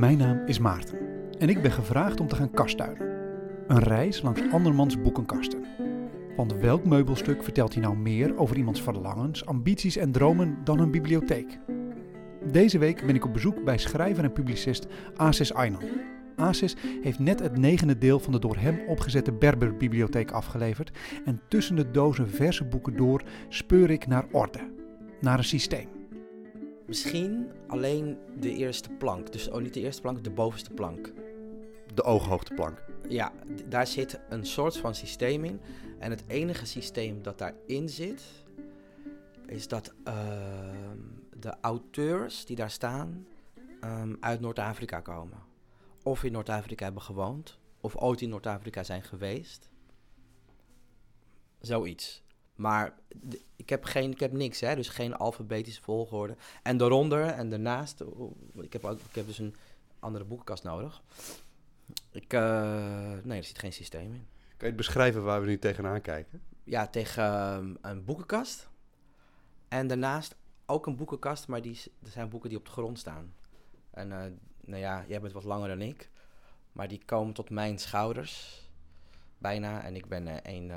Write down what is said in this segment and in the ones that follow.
Mijn naam is Maarten en ik ben gevraagd om te gaan kastuinen. Een reis langs andermans boekenkasten. Want welk meubelstuk vertelt hij nou meer over iemands verlangens, ambities en dromen dan een bibliotheek? Deze week ben ik op bezoek bij schrijver en publicist Asis Aynan. Asis heeft net het negende deel van de door hem opgezette Berber-bibliotheek afgeleverd en tussen de dozen verse boeken door speur ik naar orde, naar een systeem. Misschien alleen de eerste plank. Dus oh, niet de eerste plank, de bovenste plank. De ooghoogteplank. Ja, daar zit een soort van systeem in. En het enige systeem dat daarin zit, is dat ehm, de auteurs die daar staan ehm, uit Noord-Afrika komen. Of in Noord-Afrika hebben gewoond, of ooit in Noord-Afrika zijn geweest. Zoiets. Maar ik heb, geen, ik heb niks, hè? dus geen alfabetische volgorde. En daaronder en daarnaast, ik heb, ook, ik heb dus een andere boekenkast nodig. Ik, eh, nee, er zit geen systeem in. Kan je het beschrijven waar we nu tegenaan kijken? Ja, tegen ehm, een boekenkast. En daarnaast ook een boekenkast, maar die, er zijn boeken die op de grond staan. En eh, nou ja, jij bent wat langer dan ik. Maar die komen tot mijn schouders. Bijna. En ik ben eh, één,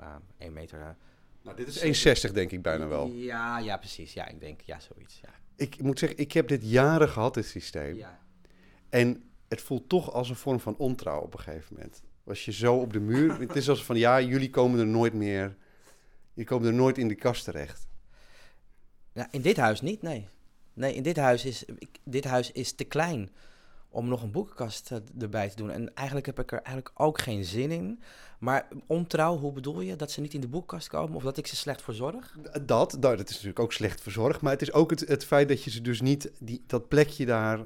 eh, één, eh, ja, één meter. Nou, dit is 1,60 denk ik bijna wel. Ja, ja, precies. Ja, ik denk, ja, zoiets. Ja. Ik moet zeggen, ik heb dit jaren gehad, dit systeem. ja. En het voelt toch als een vorm van ontrouw op een gegeven moment. Als je zo op de muur... het is als van, ja, jullie komen er nooit meer... Je komen er nooit in de kast terecht. Ja, in dit huis niet, nee. Nee, in dit huis is, ik, dit huis is te klein om nog een boekenkast eh, erbij te doen. En eigenlijk heb ik er eigenlijk ook geen zin in. Maar ontrouw, hoe bedoel je? Dat ze niet in de boekenkast komen of dat ik ze slecht verzorg? Dat, nou, dat is natuurlijk ook slecht verzorgd. Maar het is ook het, het feit dat je ze dus niet die, dat plekje daar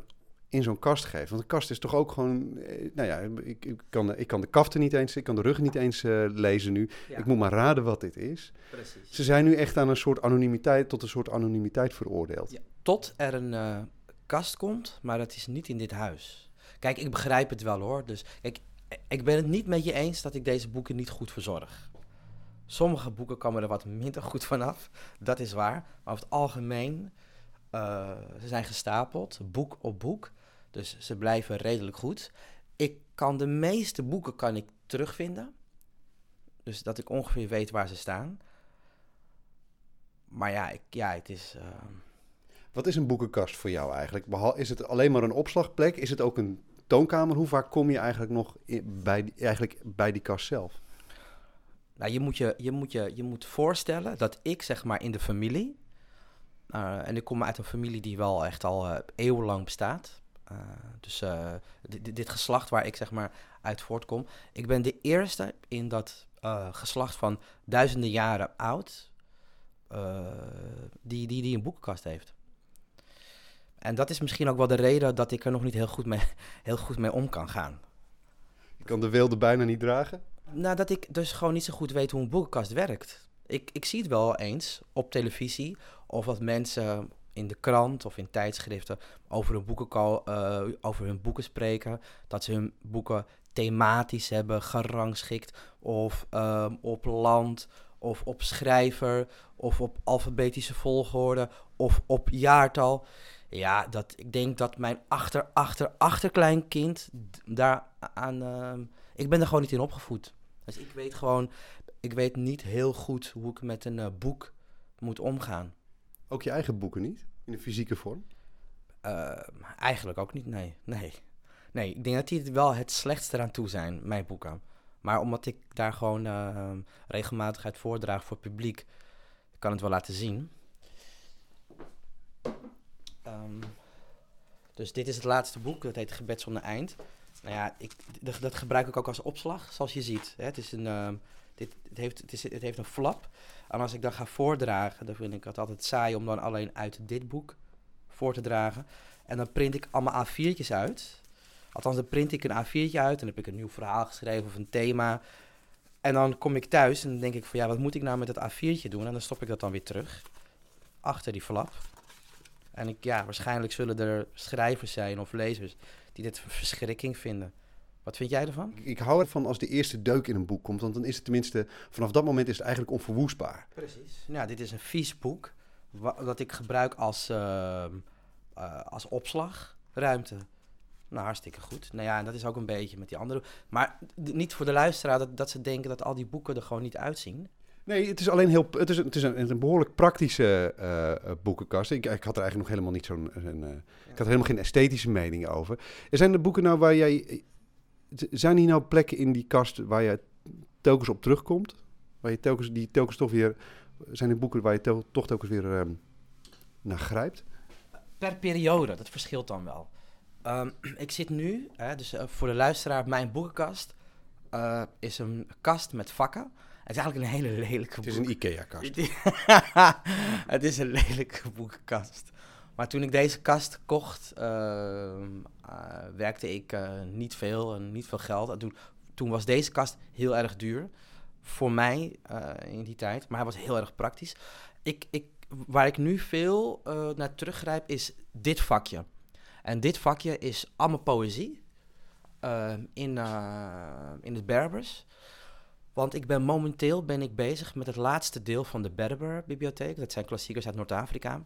in zo'n kast geeft. Want een kast is toch ook gewoon... eh, Nou ja, ik, ik, kan, de- ik kan de kaften niet eens... Ik kan de rug niet eens eh, lezen nu. Ik moet maar raden wat dit is. precies. Ze zijn nu echt aan een soort anonimiteit... tot een soort anonimiteit veroordeeld. Ja, tot er een komt, maar dat is niet in dit huis. Kijk, ik begrijp het wel hoor. Dus kijk, ik ben het niet met je eens dat ik deze boeken niet goed verzorg. Sommige boeken komen er wat minder goed vanaf, dat is waar. Maar over het algemeen, eh, ze zijn gestapeld, boek op boek. Dus ze blijven redelijk goed. Ik kan de meeste boeken kan ik terugvinden. Dus dat ik ongeveer weet waar ze staan. Maar ja, ik, ja het is... eh, Wat is een boekenkast voor jou eigenlijk? Is het alleen maar een opslagplek? Is het ook een toonkamer? Hoe vaak kom je eigenlijk nog bij, eigenlijk bij die kast zelf? Nou, je moet je, je, moet je, je moet voorstellen dat ik zeg maar in de familie, eh, en ik kom uit een familie die wel echt al eh, eeuwenlang bestaat. Eh, dus dit, dit- geslacht waar ik zeg maar uit voortkom. Ik ben de eerste in dat geslacht van duizenden jaren oud die, die, die een boekenkast heeft. En dat is misschien ook wel de reden dat ik er nog niet heel goed mee, heel goed mee om kan gaan. Je kan de wilde bijna niet dragen. Nou, dat ik dus gewoon niet zo goed weet hoe een boekenkast werkt. Ik, ik zie het wel eens op televisie of dat mensen in de krant of in tijdschriften over hun boeken, eh, over hun boeken spreken. Dat ze hun boeken thematisch hebben gerangschikt of ehm, op land of op schrijver of op alfabetische volgorde of op jaartal. Ja, dat, ik denk dat mijn achter, achter, achterkleinkind daar aan... ehm, ik ben er gewoon niet in opgevoed. Dus ik weet gewoon, ik weet niet heel goed hoe ik met een eh, boek moet omgaan. Ook je eigen boeken niet? In de fysieke vorm? Eh, eigenlijk ook niet, nee. nee. Nee, ik denk dat die het wel het slechtste eraan toe zijn, mijn boeken. Maar omdat ik daar gewoon eh, regelmatig uit voordraag voor het publiek, kan het wel laten zien. Ehm, dus dit is het laatste boek, dat heet Gebed zonder eind. Nou ja, ik, dat gebruik ik ook als opslag, zoals je ziet. Hè. Het, is een, ehm, dit, het, heeft, het, is, het heeft een flap. En als ik dan ga voordragen, dan vind ik het altijd saai om dan alleen uit dit boek voor te dragen. En dan print ik allemaal A4'tjes uit. Althans, dan print ik een A4'tje uit en heb ik een nieuw verhaal geschreven of een thema. En dan kom ik thuis en dan denk ik van ja, wat moet ik nou met dat A4'tje doen? En dan stop ik dat dan weer terug. Achter die flap. En ik, ja, waarschijnlijk zullen er schrijvers zijn of lezers die dit een verschrikking vinden. Wat vind jij ervan? Ik, ik hou ervan als de eerste deuk in een boek komt. Want dan is het tenminste... Vanaf dat moment is het eigenlijk onverwoestbaar. Precies. Nou, dit is een vies boek. Dat ik gebruik als, ehm, eh, als opslag. ruimte. Nou, hartstikke goed. Nou ja, en dat is ook een beetje met die andere. Maar niet voor de luisteraar dat, dat ze denken dat al die boeken er gewoon niet uitzien. Nee, het is alleen heel. Het is, het is een, een behoorlijk praktische eh, eh, boekenkast. Ik, ik had er eigenlijk nog helemaal niet zo'n. een, eh, Ik had helemaal geen esthetische mening over. Er zijn er boeken nou waar jij. Zijn hier nou plekken in die kast waar je telkens op terugkomt? Waar je telkens, die telkens toch weer. Zijn er boeken waar je tel- toch telkens weer ehm, naar grijpt? Per periode, dat verschilt dan wel. Ehm, ik zit nu, hè, dus voor de luisteraar, mijn boekenkast eh, is een kast met vakken. Het is eigenlijk een hele lelijke Het is boek- een IKEA-kast. het is een lelijke boekenkast. Maar toen ik deze kast kocht, ehm, eh, werkte ik eh, niet veel en niet veel geld. En toen, toen was deze kast heel erg duur. Voor mij eh, in die tijd. Maar hij was heel erg praktisch. Ik, ik, waar ik nu veel naar teruggrijp is dit vakje. En dit vakje is allemaal poëzie. eh, in, in het Berbers. Want ik ben momenteel ben ik bezig met het laatste deel van de Berber-bibliotheek. Dat zijn klassiekers uit Noord-Afrika.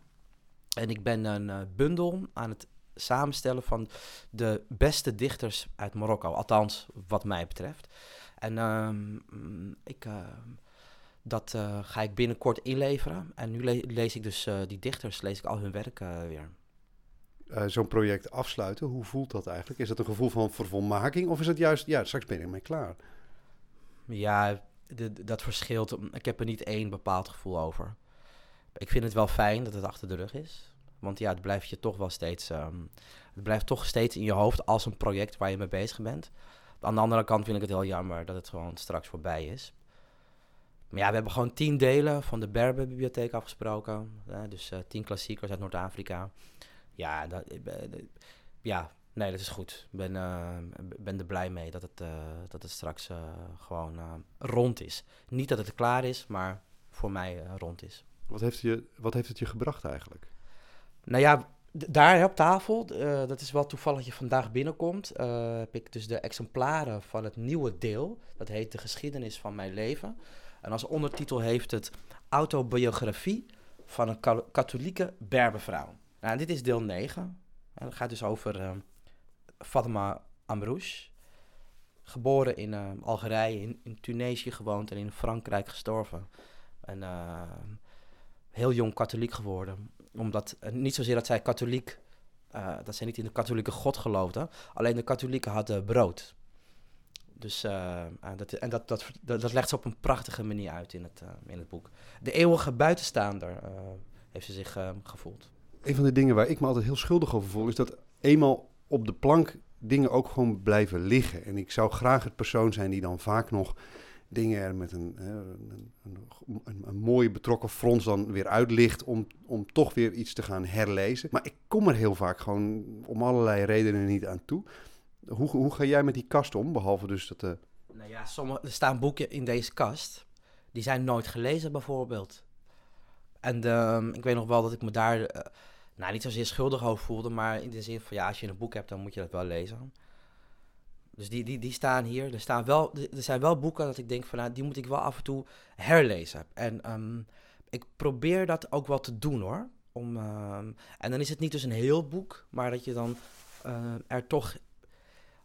En ik ben een eh, bundel aan het samenstellen van de beste dichters uit Marokko. Althans, wat mij betreft. En ehm, mm, ik, ehm, dat eh, ga ik binnenkort inleveren. En nu le- lees ik dus eh, die dichters, lees ik al hun werk eh, weer. Eh, Zo'n project afsluiten, hoe voelt dat eigenlijk? Is dat een gevoel van vervolmaking of is het juist, ja, straks ben ik ermee klaar? Ja, dat verschilt. Ik heb er niet één bepaald gevoel over. Ik vind het wel fijn dat het achter de rug is. Want ja, het blijft je toch wel steeds. ehm, het blijft toch steeds in je hoofd als een project waar je mee bezig bent. Aan de andere kant vind ik het heel jammer dat het gewoon straks voorbij is. Maar ja, we hebben gewoon tien delen van de Berber-bibliotheek afgesproken. hè, dus eh, tien klassiekers uit Noord-Afrika. Ja, dat, ik ben- ja, nee, dat is goed. Ik ben, eh, ben er blij mee dat het, eh, dat het straks eh, gewoon rond is. Niet dat het klaar is, maar voor mij rond is. Wat heeft, je, wat heeft het je gebracht eigenlijk? Nou ja, daar op tafel, dat is wel toevallig dat je vandaag binnenkomt, heb ik dus de exemplaren van het nieuwe deel. Dat heet De geschiedenis van mijn leven. En als ondertitel heeft het autobiografie van een ka- katholieke Berbervrouw. Nou, dit is deel 9. En dat gaat dus over Fatima Amrouche. Geboren in eh, Algerije, in, in Tunesië gewoond en in Frankrijk gestorven. En eh, heel jong katholiek geworden omdat, eh, niet zozeer dat zij katholiek, dat zij niet in de katholieke God geloofden. Alleen de katholieken hadden brood. Dus, eh, dat, en dat, dat, dat, legt ze op een prachtige manier uit in het, in het boek. De eeuwige buitenstaander heeft ze zich gevoeld. Een van de dingen waar ik me altijd heel schuldig over voel, is dat eenmaal op de plank dingen ook gewoon blijven liggen. En ik zou graag het persoon zijn die dan vaak nog dingen er met een, hè, een, een, een, mooie betrokken frons dan weer uitlicht om, om toch weer iets te gaan herlezen. Maar ik kom er heel vaak gewoon om allerlei redenen niet aan toe. Hoe, hoe ga jij met die kast om, behalve dus dat... eh, Nou ja, sommige, er staan boeken in deze kast, die zijn nooit gelezen bijvoorbeeld. En ehm, ik weet nog wel dat ik me daar, eh, nou niet zozeer schuldig over voelde, maar in de zin van ja, als je een boek hebt, dan moet je dat wel lezen. Dus die, die, die staan hier. Er, staan wel, er zijn wel boeken dat ik denk van nou, die moet ik wel af en toe herlezen. En ehm, ik probeer dat ook wel te doen hoor. Om, ehm, en dan is het niet dus een heel boek, maar dat je dan eh, er toch,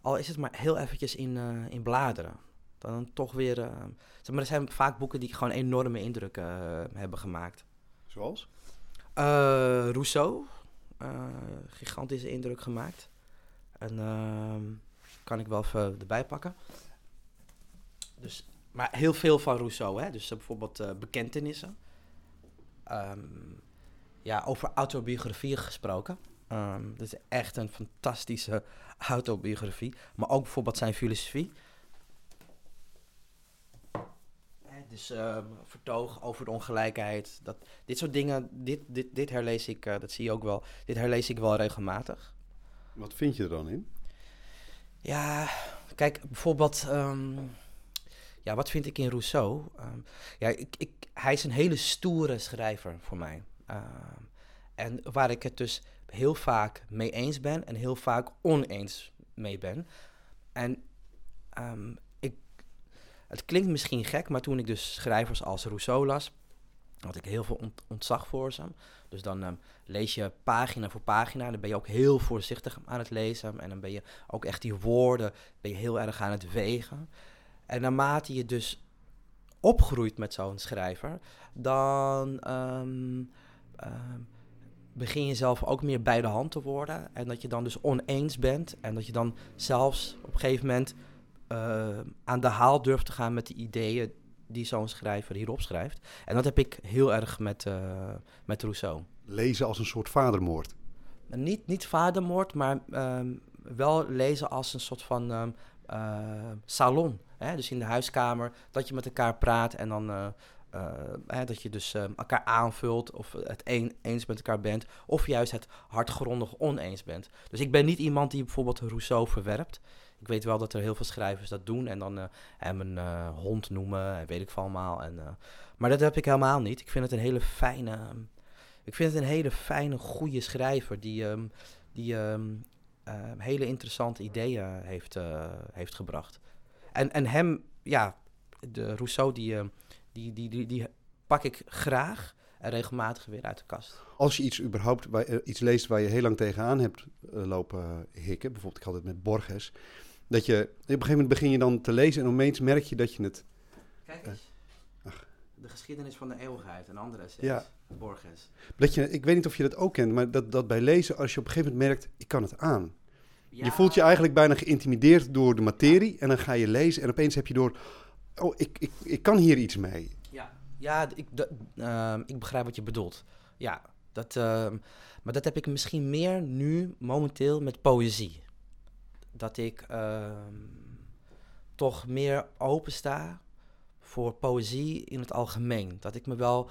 al is het maar heel eventjes in, eh, in bladeren. Dan toch weer, eh, zeg maar er zijn vaak boeken die gewoon enorme indruk eh, hebben gemaakt. zoals? Rousseau, gigantische indruk gemaakt. En ehm, kan ik wel even erbij pakken. Dus, maar heel veel van Rousseau, hè? dus eh, bijvoorbeeld eh, bekentenissen. Ehm, ja, over autobiografieën gesproken. Ehm dat is echt een fantastische autobiografie. Maar ook bijvoorbeeld zijn filosofie. Hè, Dus ehm, vertoog over de ongelijkheid. Dat, dit soort dingen, dit, dit, dit herlees ik, eh, dat zie je ook wel. Dit herlees ik wel regelmatig. Wat vind je er dan in? Ja, kijk, bijvoorbeeld, ehm, ja, wat vind ik in Rousseau? Ehm, ja, ik, ik, hij is een hele stoere schrijver voor mij. Ehm, en waar ik het dus heel vaak mee eens ben en heel vaak oneens mee ben. En het klinkt misschien gek, maar toen ik dus schrijvers als Rousseau las, had ik heel veel ont- ontzag voor ze. Dus dan ehm, lees je pagina voor pagina. Dan ben je ook heel voorzichtig aan het lezen. En dan ben je ook echt die woorden ben je heel erg aan het wegen. En naarmate je dus opgroeit met zo'n schrijver, dan ehm, ehm, begin je zelf ook meer bij de hand te worden. En dat je dan dus oneens bent. En dat je dan zelfs op een gegeven moment eh, aan de haal durft te gaan met de ideeën die zo'n schrijver hierop schrijft. En dat heb ik heel erg met, uh, met Rousseau. Lezen als een soort vadermoord. Niet, niet vadermoord, maar um, wel lezen als een soort van um, uh, salon. Hè? Dus in de huiskamer, dat je met elkaar praat en dan... Uh, hè, dat je dus elkaar aanvult of het een, eens met elkaar bent, of juist het hardgrondig oneens bent. Dus ik ben niet iemand die bijvoorbeeld Rousseau verwerpt. Ik weet wel dat er heel veel schrijvers dat doen en dan uh, hem een uh, hond noemen en weet ik van allemaal. En, uh, maar dat heb ik helemaal niet. Ik vind het een hele fijne, ik vind het een hele fijne, goede schrijver die, um, die um, hele interessante ideeën heeft, heeft gebracht. En, en hem, ja, de Rousseau, die, die, die, die, die pak ik graag en regelmatig weer uit de kast. Als je iets überhaupt iets leest waar je heel lang tegenaan hebt lopen hikken, bijvoorbeeld ik had het met Borges, dat je, op een gegeven moment begin je dan te lezen en opeens merk je dat je het... Kijk eens. Uh, de geschiedenis van de eeuwigheid, een andere essay. Ja. Borges. Dat je, ik weet niet of je dat ook kent, maar dat, dat bij lezen, als je op een gegeven moment merkt, ik kan het aan. Ja. Je voelt je eigenlijk bijna geïntimideerd door de materie en dan ga je lezen en opeens heb je door, oh, ik, ik, ik kan hier iets mee. Ja, ja ik, uh, ik begrijp wat je bedoelt. Ja, dat, uh, maar dat heb ik misschien meer nu momenteel met poëzie dat ik uh, toch meer opensta voor poëzie in het algemeen. Dat ik me wel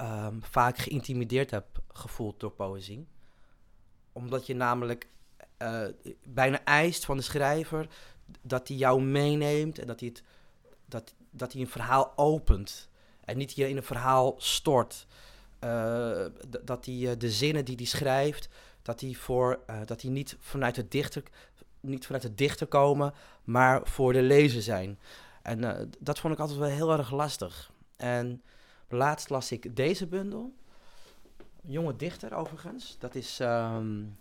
uh, vaak geïntimideerd heb gevoeld door poëzie. Omdat je namelijk uh, bijna eist van de schrijver dat hij jou meeneemt en dat hij, het, dat, dat hij een verhaal opent. En niet je in een verhaal stort. Uh, dat hij de zinnen die hij schrijft, dat hij, voor, dat hij niet vanuit het dichter, niet vanuit de dichter komen, maar voor de lezer zijn. En uh, dat vond ik altijd wel heel erg lastig. En laatst las ik deze bundel. Jonge dichter overigens. Dat is um,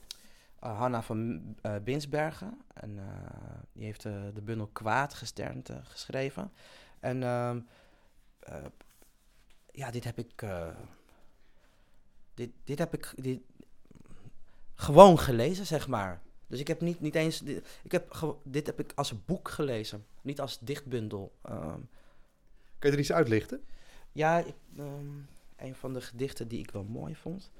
Hanna van uh, Binsbergen. En die heeft de bundel Kwaad gesternte geschreven. En ehm, ja, dit heb ik... dit, dit heb ik dit, gewoon gelezen, zeg maar. Dus ik heb niet, niet eens. Ik heb, dit heb ik als boek gelezen, niet als dichtbundel. Um, Kun je er iets uitlichten? Ja, ik, um, een van de gedichten die ik wel mooi vond.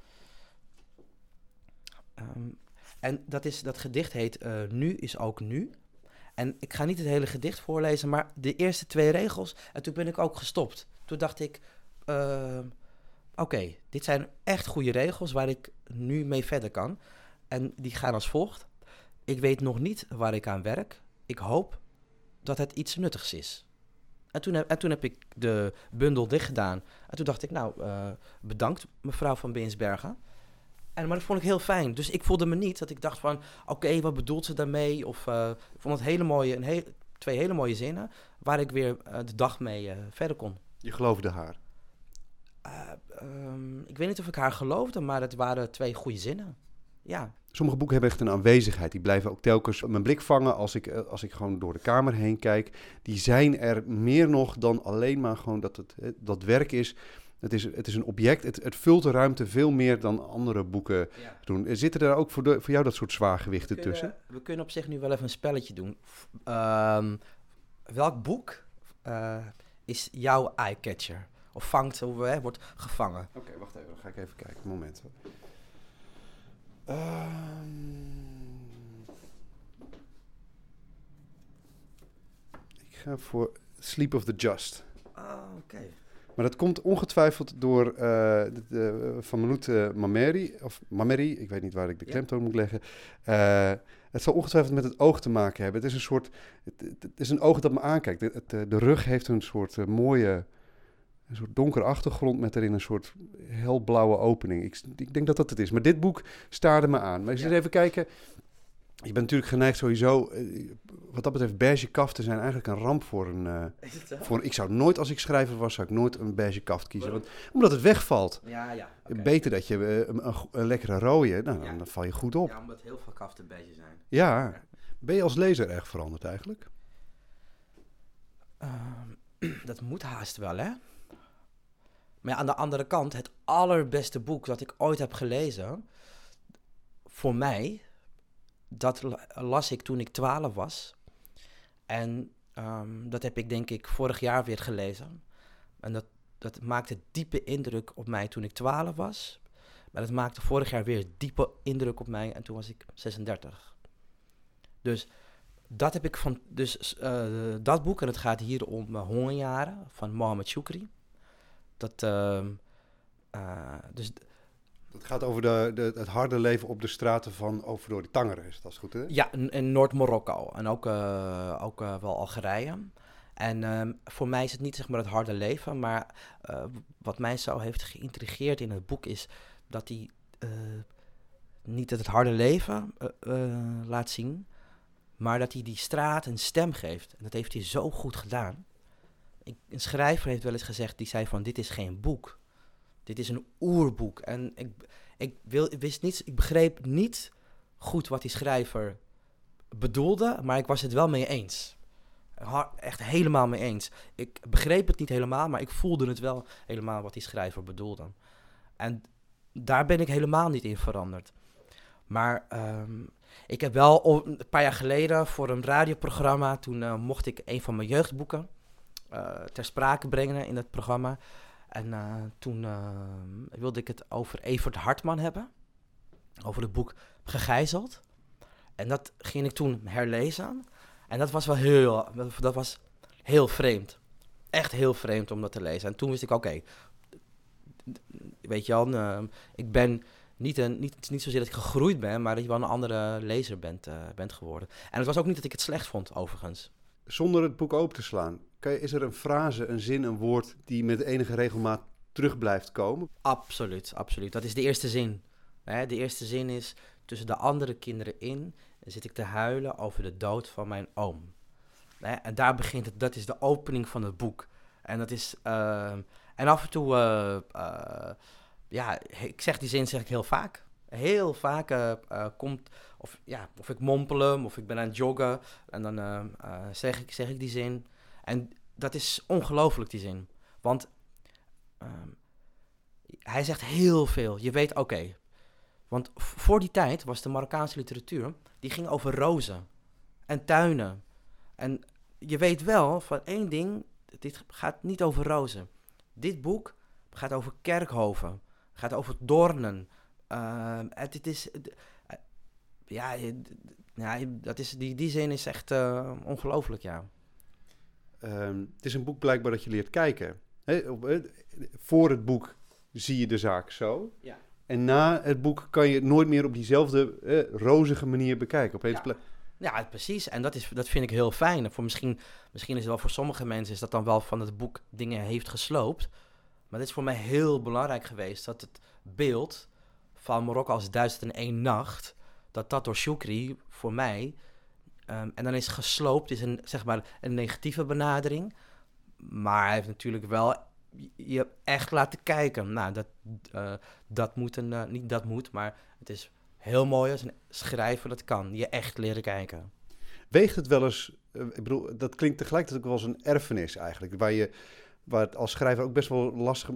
Um, en dat, is, dat gedicht heet uh, Nu is ook nu. En ik ga niet het hele gedicht voorlezen, maar de eerste twee regels. En toen ben ik ook gestopt. Toen dacht ik: uh, Oké, okay, dit zijn echt goede regels waar ik nu mee verder kan. En die gaan als volgt. Ik weet nog niet waar ik aan werk. Ik hoop dat het iets nuttigs is. En toen heb, en toen heb ik de bundel dicht gedaan. En toen dacht ik, nou, uh, bedankt mevrouw van Beensbergen. En, maar dat vond ik heel fijn. Dus ik voelde me niet dat ik dacht van, oké, okay, wat bedoelt ze daarmee? Of uh, ik vond het hele mooie, een heel, twee hele mooie zinnen, waar ik weer uh, de dag mee verder kon. Je geloofde haar? Um, ik weet niet of ik haar geloofde, maar het waren twee goede zinnen. Ja. Sommige boeken hebben echt een aanwezigheid. Die blijven ook telkens mijn blik vangen als ik, als ik gewoon door de kamer heen kijk. Die zijn er meer nog dan alleen maar gewoon dat het dat werk is. Het is, het is een object. Het, het vult de ruimte veel meer dan andere boeken ja. doen. Zitten er ook voor, de, voor jou dat soort zwaargewichten we kunnen, tussen? We kunnen op zich nu wel even een spelletje doen. Um, welk boek uh, is jouw eye-catcher? Of vangt, hoe hè, wordt gevangen? Oké, okay, wacht even. Dan ga ik even kijken. Moment. Um, ik ga voor Sleep of the Just. Oh, oké. Okay. Maar dat komt ongetwijfeld door uh, de, de, van Manout uh, Mameri, of Mameri, ik weet niet waar ik de klemtoon ja. moet leggen. Uh, het zal ongetwijfeld met het oog te maken hebben. Het is een soort, het, het is een oog dat me aankijkt. Het, de rug heeft een soort mooie, een soort donkere achtergrond met erin een soort helblauwe opening. Ik, ik, denk dat dat het is. Maar dit boek staarde me aan. Maar eens ja. even kijken. je bent natuurlijk geneigd sowieso, eh, wat dat betreft, beige kaften zijn eigenlijk een ramp voor een... eh, zo? voor, ik zou nooit, als ik schrijver was, zou ik nooit een beige kaft kiezen. Want, omdat het wegvalt. Ja, ja. oké. Beter dat je eh, een, een, lekkere rode, nou, Ja. dan val je goed op. Ja, omdat heel veel kaften beige zijn. Ja. Ben je als lezer erg veranderd eigenlijk? Ehm, dat moet haast wel, hè? Maar aan de andere kant, het allerbeste boek dat ik ooit heb gelezen, voor mij, dat la- las ik toen ik 12 was. En ehm, dat heb ik denk ik vorig jaar weer gelezen. En dat, dat maakte diepe indruk op mij toen ik 12 was. Maar dat maakte vorig jaar weer diepe indruk op mij en toen was ik 36. Dus dat heb ik van, dus eh, dat boek, en het gaat hier om eh, hongerjaren van Mohammed Shukri. Dat, ehm, eh, dus Het gaat over de, de, het harde leven op de straten van Overdoor Tangeren, is dat is goed hè? ja, in, in Noord-Marokko en ook, eh, ook eh, wel Algerije. En ehm, voor mij is het niet zeg maar het harde leven, maar wat mij zo heeft geïntrigeerd in het boek is dat hij niet het harde leven laat zien, maar dat hij die straat een stem geeft. En dat heeft hij zo goed gedaan. Ik, een schrijver heeft wel eens gezegd, die zei van dit is geen boek. Dit is een oerboek. En ik, ik, wil, wist niet, ik begreep niet goed wat die schrijver bedoelde, maar ik was het wel mee eens. Echt helemaal mee eens. Ik begreep het niet helemaal, maar ik voelde het wel helemaal wat die schrijver bedoelde. En daar ben ik helemaal niet in veranderd. Maar ehm, ik heb wel een paar jaar geleden voor een radioprogramma, toen eh, mocht ik een van mijn jeugdboeken ter sprake brengen in het programma. En eh, toen eh, wilde ik het over Evert Hartman hebben. Over het boek Gegijzeld. En dat ging ik toen herlezen. En dat was wel heel, dat was heel vreemd. Echt heel vreemd om dat te lezen. En toen wist ik, oké, weet je wel, eh, ik ben niet, een, niet, niet zozeer dat ik gegroeid ben, maar dat je wel een andere lezer bent, eh, bent geworden. En het was ook niet dat ik het slecht vond, overigens. Zonder het boek open te slaan, is er een frase, een zin, een woord die met enige regelmaat terug blijft komen? Absoluut, absoluut. Dat is de eerste zin. De eerste zin is, tussen de andere kinderen in zit ik te huilen over de dood van mijn oom. En daar begint het, dat is de opening van het boek. En dat is, ehm, en af en toe, eh, eh, ja, ik zeg die zin zeg ik heel vaak. Heel vaak eh, komt, of, ja, of ik mompel hem, of ik ben aan het joggen. En dan zeg, ik, zeg ik die zin. En dat is ongelooflijk, die zin. Want ehm, hij zegt heel veel. Je weet, oké. Want voor die tijd was de Marokkaanse literatuur, die ging over rozen en tuinen. En je weet wel van één ding, dit gaat niet over rozen. Dit boek gaat over kerkhoven, gaat over doornen. Ehm, het, het is, eh, ja, dat is, die, die zin is echt eh, ongelooflijk, ja. Ehm, het is een boek blijkbaar dat je leert kijken. Eh, voor het boek zie je de zaak zo. Ja. En na het boek kan je het nooit meer op diezelfde eh, rozige manier bekijken. Opeens Ja. Ja, precies. En dat, is, dat vind ik heel fijn. Voor misschien, misschien is het wel voor sommige mensen is dat dan wel van het boek dingen heeft gesloopt. Maar dit is voor mij heel belangrijk geweest dat het beeld van Marokko als duizend en één nacht, dat dat door Shukri voor mij, ehm, en dan is gesloopt, is een, zeg maar, een negatieve benadering. Maar hij heeft natuurlijk wel je echt laten kijken. Nou, dat, eh, dat moet een, eh, niet dat moet, maar het is heel mooi als een schrijver dat kan. Je echt leren kijken. Weegt het wel eens, eh, ik bedoel, dat klinkt tegelijkertijd ook wel als een erfenis eigenlijk, waar je, waar het als schrijver ook best wel lastig,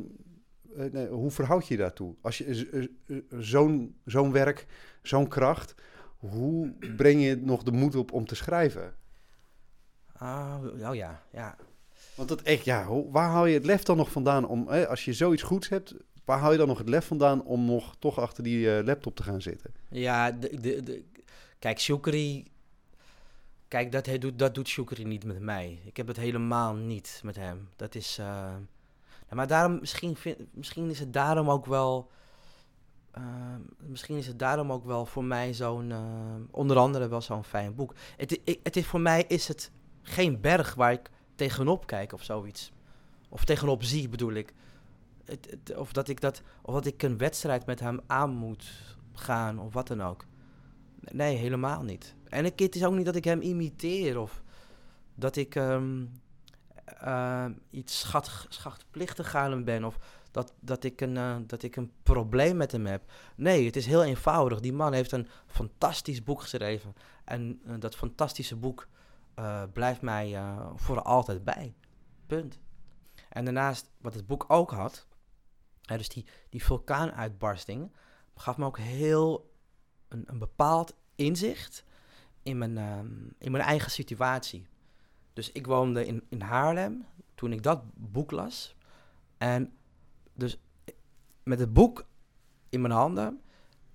hoe verhoud je je daartoe? Als je zo'n zo'n werk, zo'n kracht, hoe breng je nog de moed op om te schrijven? Ah, oh ja, ja. Want dat echt, ja, hoe- waar haal je het lef dan nog vandaan om, hè, als je zoiets goeds hebt, waar haal je dan nog het lef vandaan om nog toch achter die eh, laptop te gaan zitten? Ja, de, de, de, kijk, Shukri... Kijk, dat, hij doet, dat doet Shukri niet met mij. Ik heb het helemaal niet met hem. Dat is... eh, ja, maar daarom, misschien, vind, misschien is het daarom ook wel... eh, misschien is het daarom ook wel voor mij zo'n... eh, onder andere wel zo'n fijn boek. Het, het is, voor mij is het geen berg waar ik tegenop kijk of zoiets. Of tegenop zie, bedoel ik. Het, of, dat ik dat, of dat ik een wedstrijd met hem aan moet gaan of wat dan ook. Nee, helemaal niet. En ik, het is ook niet dat ik hem imiteer of dat ik ehm, eh, iets schat, schatplichtig aan hem ben of dat, dat, ik een, eh, dat ik een probleem met hem heb. Nee, het is heel eenvoudig. Die man heeft een fantastisch boek geschreven. En eh, dat fantastische boek eh, blijft mij voor altijd bij. Punt. En daarnaast, wat het boek ook had, hè, dus die, die vulkaanuitbarsting, gaf me ook heel een, een bepaald inzicht in mijn, ehm, in mijn eigen situatie. Dus ik woonde in, in Haarlem toen ik dat boek las. En dus met het boek in mijn handen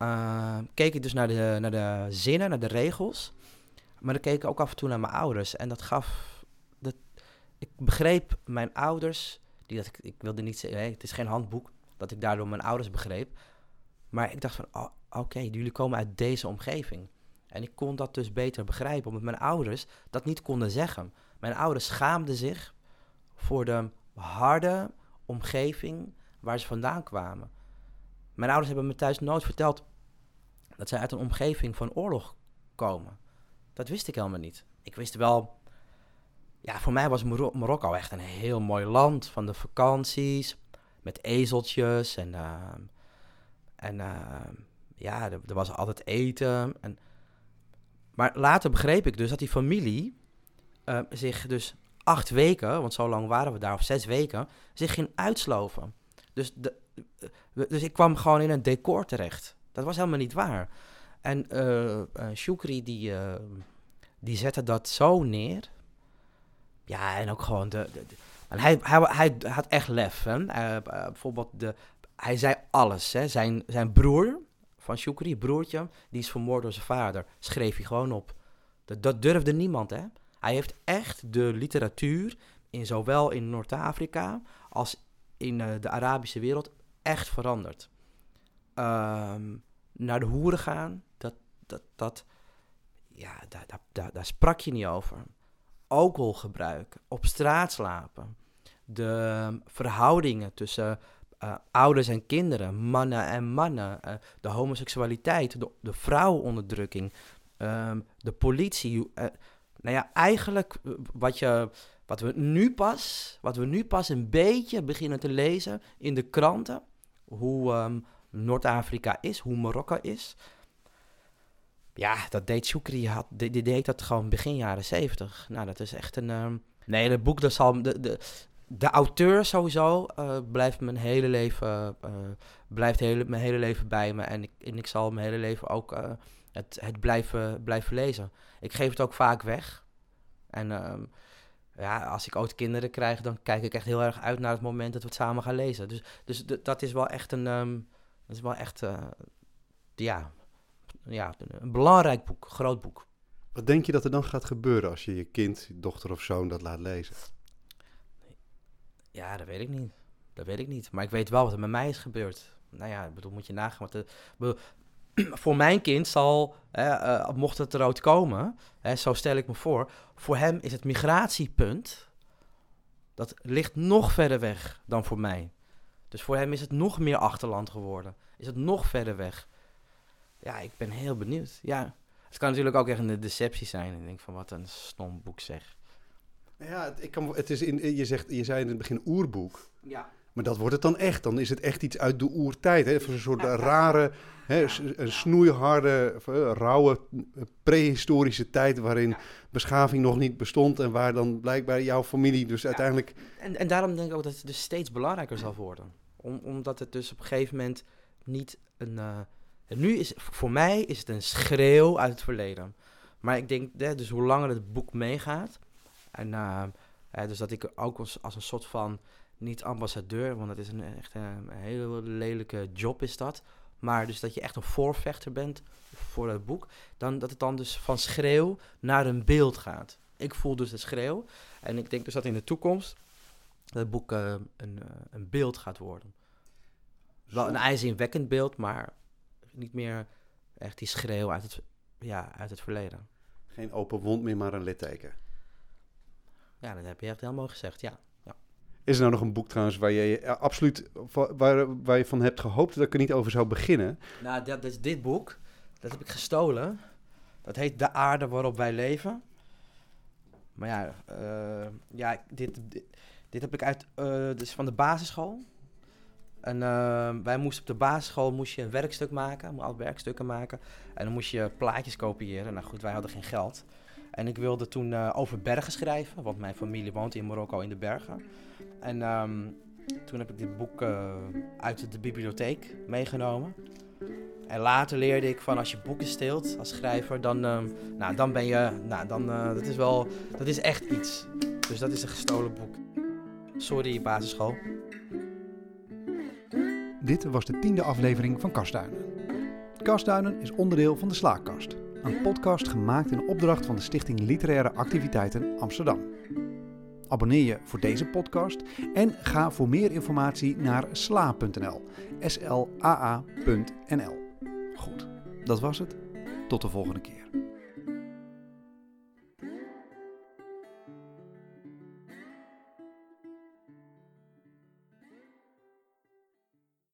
eh, keek ik dus naar de, naar de zinnen, naar de regels. Maar dan keek ik ook af en toe naar mijn ouders. En dat gaf. Dat, ik begreep mijn ouders. Die dat ik, ik wilde niet zeggen, het is geen handboek. Dat ik daardoor mijn ouders begreep. Maar ik dacht van, oh, oké, jullie komen uit deze omgeving. En ik kon dat dus beter begrijpen, omdat mijn ouders dat niet konden zeggen. Mijn ouders schaamden zich voor de harde omgeving waar ze vandaan kwamen. Mijn ouders hebben me thuis nooit verteld dat zij uit een omgeving van oorlog komen. Dat wist ik helemaal niet. Ik wist wel, ja, voor mij was Maro- Marokko echt een heel mooi land van de vakanties, met ezeltjes en, ehm, en ehm, ja, er, was altijd eten. En, maar later begreep ik dus dat die familie eh, zich dus acht weken, want zo lang waren we daar, of zes weken, zich ging uitsloven. Dus, de, eh, dus ik kwam gewoon in een decor terecht. Dat was helemaal niet waar. En eh, Shukri, die, die zette dat zo neer. Ja, en ook gewoon de... hij, hij, hij had echt lef. Hè? Bijvoorbeeld, de, hij zei alles. Hè? Zijn, zijn broer van Shukri, broertje, die is vermoord door zijn vader. Schreef hij gewoon op. Dat, dat durfde niemand, hè. Hij heeft echt de literatuur, in, zowel in Noord-Afrika als in eh, de Arabische wereld, echt veranderd. Ehm, naar de hoeren gaan, dat, dat, dat ja, daar, daar, daar, sprak je niet over. Alcoholgebruik, op straat slapen, de ehm, verhoudingen tussen eh, ouders en kinderen, mannen en mannen, eh, de homoseksualiteit, de, de vrouwenonderdrukking, ehm, de politie. nou ja, eigenlijk wat, je, wat, we nu pas, wat we nu pas een beetje beginnen te lezen in de kranten, hoe ehm, Noord-Afrika is, hoe Marokko is. Ja, dat deed Shukri, had, die, deed dat gewoon begin jaren zeventig. Nou, dat is echt een... ehm, nee, het boek, dat zal... De, de, de auteur sowieso eh, blijft mijn hele leven, eh, blijft hele, mijn hele leven bij me. En ik, en ik zal mijn hele leven ook eh, het, het blijven, blijven lezen. Ik geef het ook vaak weg. En ehm, ja, als ik ooit kinderen krijg, dan kijk ik echt heel erg uit naar het moment dat we het samen gaan lezen. Dus, dus dat is wel echt een, ehm, dat is wel echt, eh, ja, ja, een, belangrijk boek, groot boek. Wat denk je dat er dan gaat gebeuren als je je kind, dochter of zoon dat laat lezen? Ja, dat weet ik niet. Dat weet ik niet. Maar ik weet wel wat er met mij is gebeurd. Nou ja, ik bedoel, moet je nagaan. Wat de, voor mijn kind zal, hè, eh, mocht het eruit komen, hè, zo stel ik me voor, voor hem is het migratiepunt, dat ligt nog verder weg dan voor mij. Dus voor hem is het nog meer achterland geworden. Is het nog verder weg. Ja, ik ben heel benieuwd. Ja, het kan natuurlijk ook echt een deceptie zijn. Ik denk van, wat een stom boek zeg. Ja, ik kan, het is in, je, zegt, je zei in het begin oerboek. Ja. Maar dat wordt het dan echt. Dan is het echt iets uit de oertijd. Hè? Een soort rare, hè, een snoeiharde, eh, rauwe, eh, prehistorische tijd... waarin Ja. beschaving nog niet bestond... en waar dan blijkbaar jouw familie dus uiteindelijk... En, en daarom denk ik ook dat het dus steeds belangrijker zal worden. Om, omdat het dus op een gegeven moment niet een... en nu is, voor mij is het een schreeuw uit het verleden. Maar ik denk, hè, dus hoe langer het boek meegaat... En hè, dus dat ik ook als, als een soort van, niet ambassadeur... want dat is een, echt een, hele lelijke job is dat... maar dus dat je echt een voorvechter bent voor het boek... dan dat het dan dus van schreeuw naar een beeld gaat. Ik voel dus de schreeuw. En ik denk dus dat in de toekomst dat het boek eh, een, eh, een beeld gaat worden. Wel een ijzingwekkend beeld, maar niet meer echt die schreeuw uit het, ja, uit het verleden. Geen open wond meer, maar een litteken. Ja, dat heb je echt helemaal gezegd, ja. Is er nou nog een boek trouwens waar je eh, absoluut... Waar, waar je van hebt gehoopt dat ik er niet over zou beginnen? Nou, dat dit boek. Dat heb ik gestolen Dat heet De aarde waarop wij leven. Maar ja, eh, ja dit, dit, heb ik uit, eh dus van de basisschool. En wij moesten op de basisschool moest je een werkstuk maken, al werkstukken maken. En dan moest je plaatjes kopiëren. Nou goed, wij hadden geen geld. En ik wilde toen eh, over bergen schrijven, want mijn familie woont in Marokko in de bergen. En ehm, toen heb ik dit boek eh, uit de bibliotheek meegenomen. En later leerde ik van als je boeken steelt als schrijver, dan, ehm, nou, dan ben je, nou, dan, eh, dat is wel, dat is echt iets. Dus dat is een gestolen boek. Sorry, basisschool. Dit was de tiende aflevering van Kastduinen. Kastduinen is onderdeel van de Slaakkast, een podcast gemaakt in opdracht van de Stichting Literaire Activiteiten Amsterdam. Abonneer je voor deze podcast en ga voor meer informatie naar sla.nl. S-L-A-A.nl. Goed, dat was het. Tot de volgende keer.